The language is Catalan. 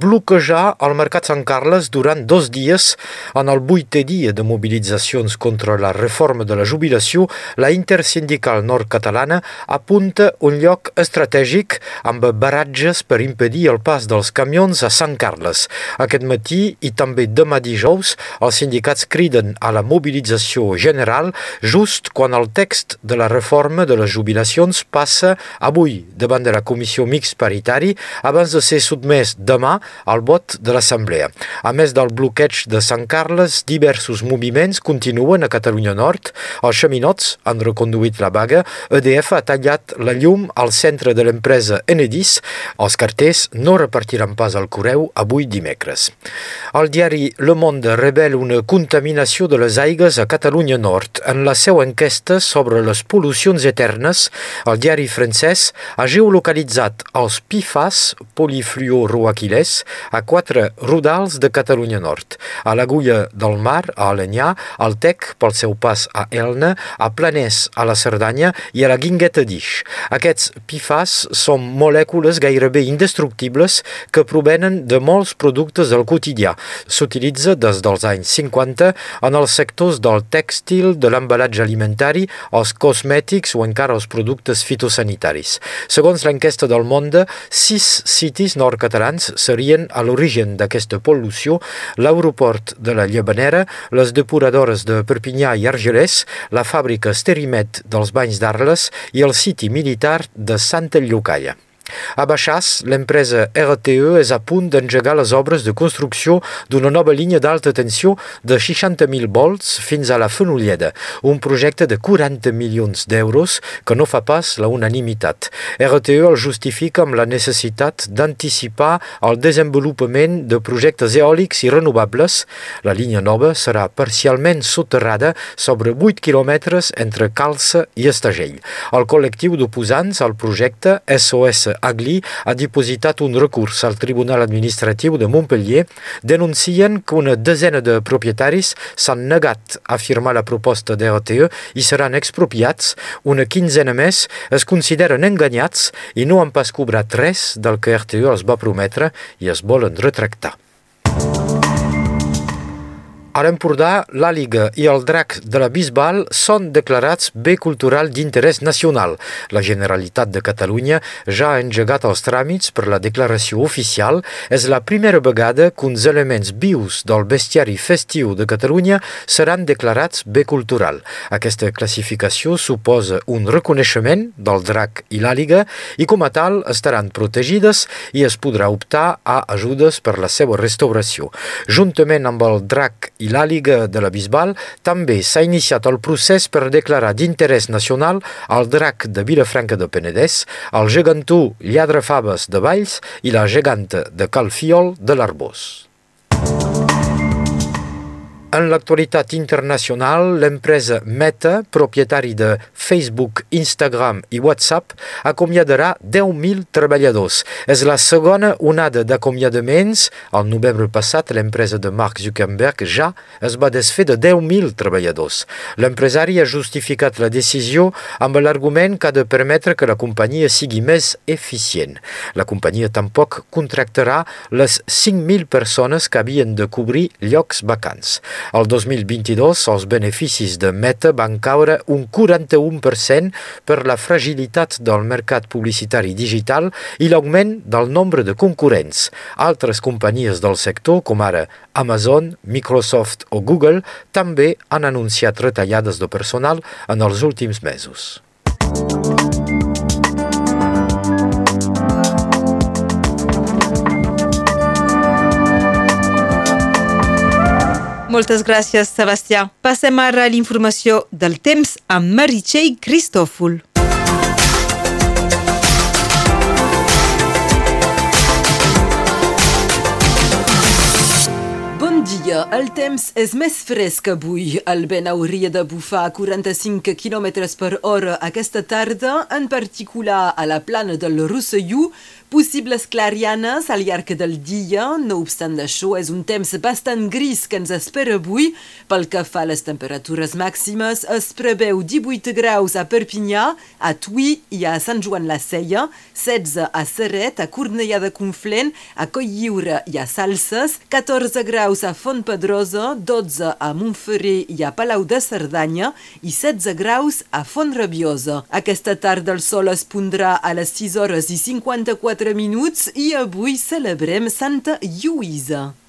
bloquejar el Mercat Sant Carles durant dos dies en el vuitè dia de mobilitzacions contra la reforma de la jubilació, la intersindical nord-catalana apunta un lloc estratègic amb baratges per impedir el pas dels camions a Sant Carles. Aquest matí i també demà dijous, els sindicats criden a la mobilització general just quan el text de la reforma de les jubilacions passa avui davant de la Comissió Mix Paritari abans de ser sotmès demà al vot de l'Assemblea. A més del bloqueig de Sant Carles, diversos moviments continuen a Catalunya Nord. Els xaminots han reconduït la vaga, EDF ha tallat la llum al centre de l'empresa Enedis. Els carters no repartiran pas al correu avui dimecres. El diari Le Monde revela una contaminació de les aigues a Catalunya Nord. En la seva enquesta sobre les pol·lucions eternes, el diari francès ha geolocalitzat els PFAS, polifluoroaquilès, a quatre rodals de Catalunya Nord, a l'Agulla del Mar, a Alenyà, al Tec pel seu pas a Elna, a Planès, a la Cerdanya i a la Guingueta d'Ix. Aquests PFAS són molècules gairebé indestructibles que provenen de molts productes del quotidià. S'utilitza des dels anys 50 en els sectors del tèxtil, de l'embalatge alimentari, els cosmètics o encara els productes fitosanitaris. Segons l'enquesta del Monde, sis citis nord-catalans serien a l'origen d'aquesta pol·lució l'aeroport de la Llevanera, les depuradores de Perpinyà i Argelès, la fàbrica Sterimet dels Banys d'Arles i el siti militar de Santa Llocaia. A Baixàs, l'empresa RTE és a punt d'engegar les obres de construcció d'una nova línia d'alta tensió de 60.000 volts fins a la Fenolleda, un projecte de 40 milions d'euros que no fa pas la unanimitat. RTE el justifica amb la necessitat d'anticipar el desenvolupament de projectes eòlics i renovables. La línia nova serà parcialment soterrada sobre 8 quilòmetres entre Calça i Estagell. El col·lectiu d'oposants al projecte SOS Agli ha dipositat un recurs al Tribunal Administratiu de Montpellier. Denuncien que una desena de propietaris s'han negat a firmar la proposta de RTE i seran expropiats. Una quinzena més es consideren enganyats i no han pas cobrat res del que RTE els va prometre i es volen retractar. A l'Empordà, l'àliga i el drac de la Bisbal són declarats bé cultural d'interès nacional. La Generalitat de Catalunya ja ha engegat els tràmits per la declaració oficial. És la primera vegada que uns elements vius del bestiari festiu de Catalunya seran declarats bé cultural. Aquesta classificació suposa un reconeixement del drac i l'àliga i com a tal estaran protegides i es podrà optar a ajudes per la seva restauració. Juntament amb el drac i l'Àliga de la Bisbal també s'ha iniciat el procés per declarar d'interès nacional el drac de Vilafranca de Penedès, el gegantú lladrefaves de Valls i la geganta de Calfiol de l'Arbós. En l'actualitat internacional, l'empresa Meta, propietari de Facebook, Instagram i WhatsApp, acomiadarà 10.000 treballadors. És la segona onada d'acomiadaments. Al novembre passat, l'empresa de Mark Zuckerberg ja es va desfer de 10.000 treballadors. L'empresari ha justificat la decisió amb l'argument que ha de permetre que la companyia sigui més eficient. La companyia tampoc contractarà les 5.000 persones que havien de cobrir llocs vacants. El 2022 els beneficis de Meta van caure un 41% per la fragilitat del mercat publicitari digital i l'augment del nombre de concurrents. Altres companyies del sector, com ara Amazon, Microsoft o Google, també han anunciat retallades de personal en els últims mesos. Moltes gràcies, Sebastià. Passem ara a l'informació del temps amb Meritxell Cristòfol. Dia. El temps és més fresc avui. El vent hauria de bufar a 45 km per hora aquesta tarda, en particular a la plana del Rosselló, Possibles clarianes al llarg del dia, no obstant això, és un temps bastant gris que ens espera avui. Pel que fa a les temperatures màximes, es preveu 18 graus a Perpinyà, a Tui i a Sant Joan la Seia, 16 a Serret, a Cornellà de Conflent, a Cotlliure i a Salses, 14 graus a Fontpedrosa, 12 a Montferrer i a Palau de Cerdanya i 16 graus a Font-Rabiosa. Aquesta tarda el sol es pondrà a les 6 hores i 54 minuts i avui celebrem Santa Lluïsa.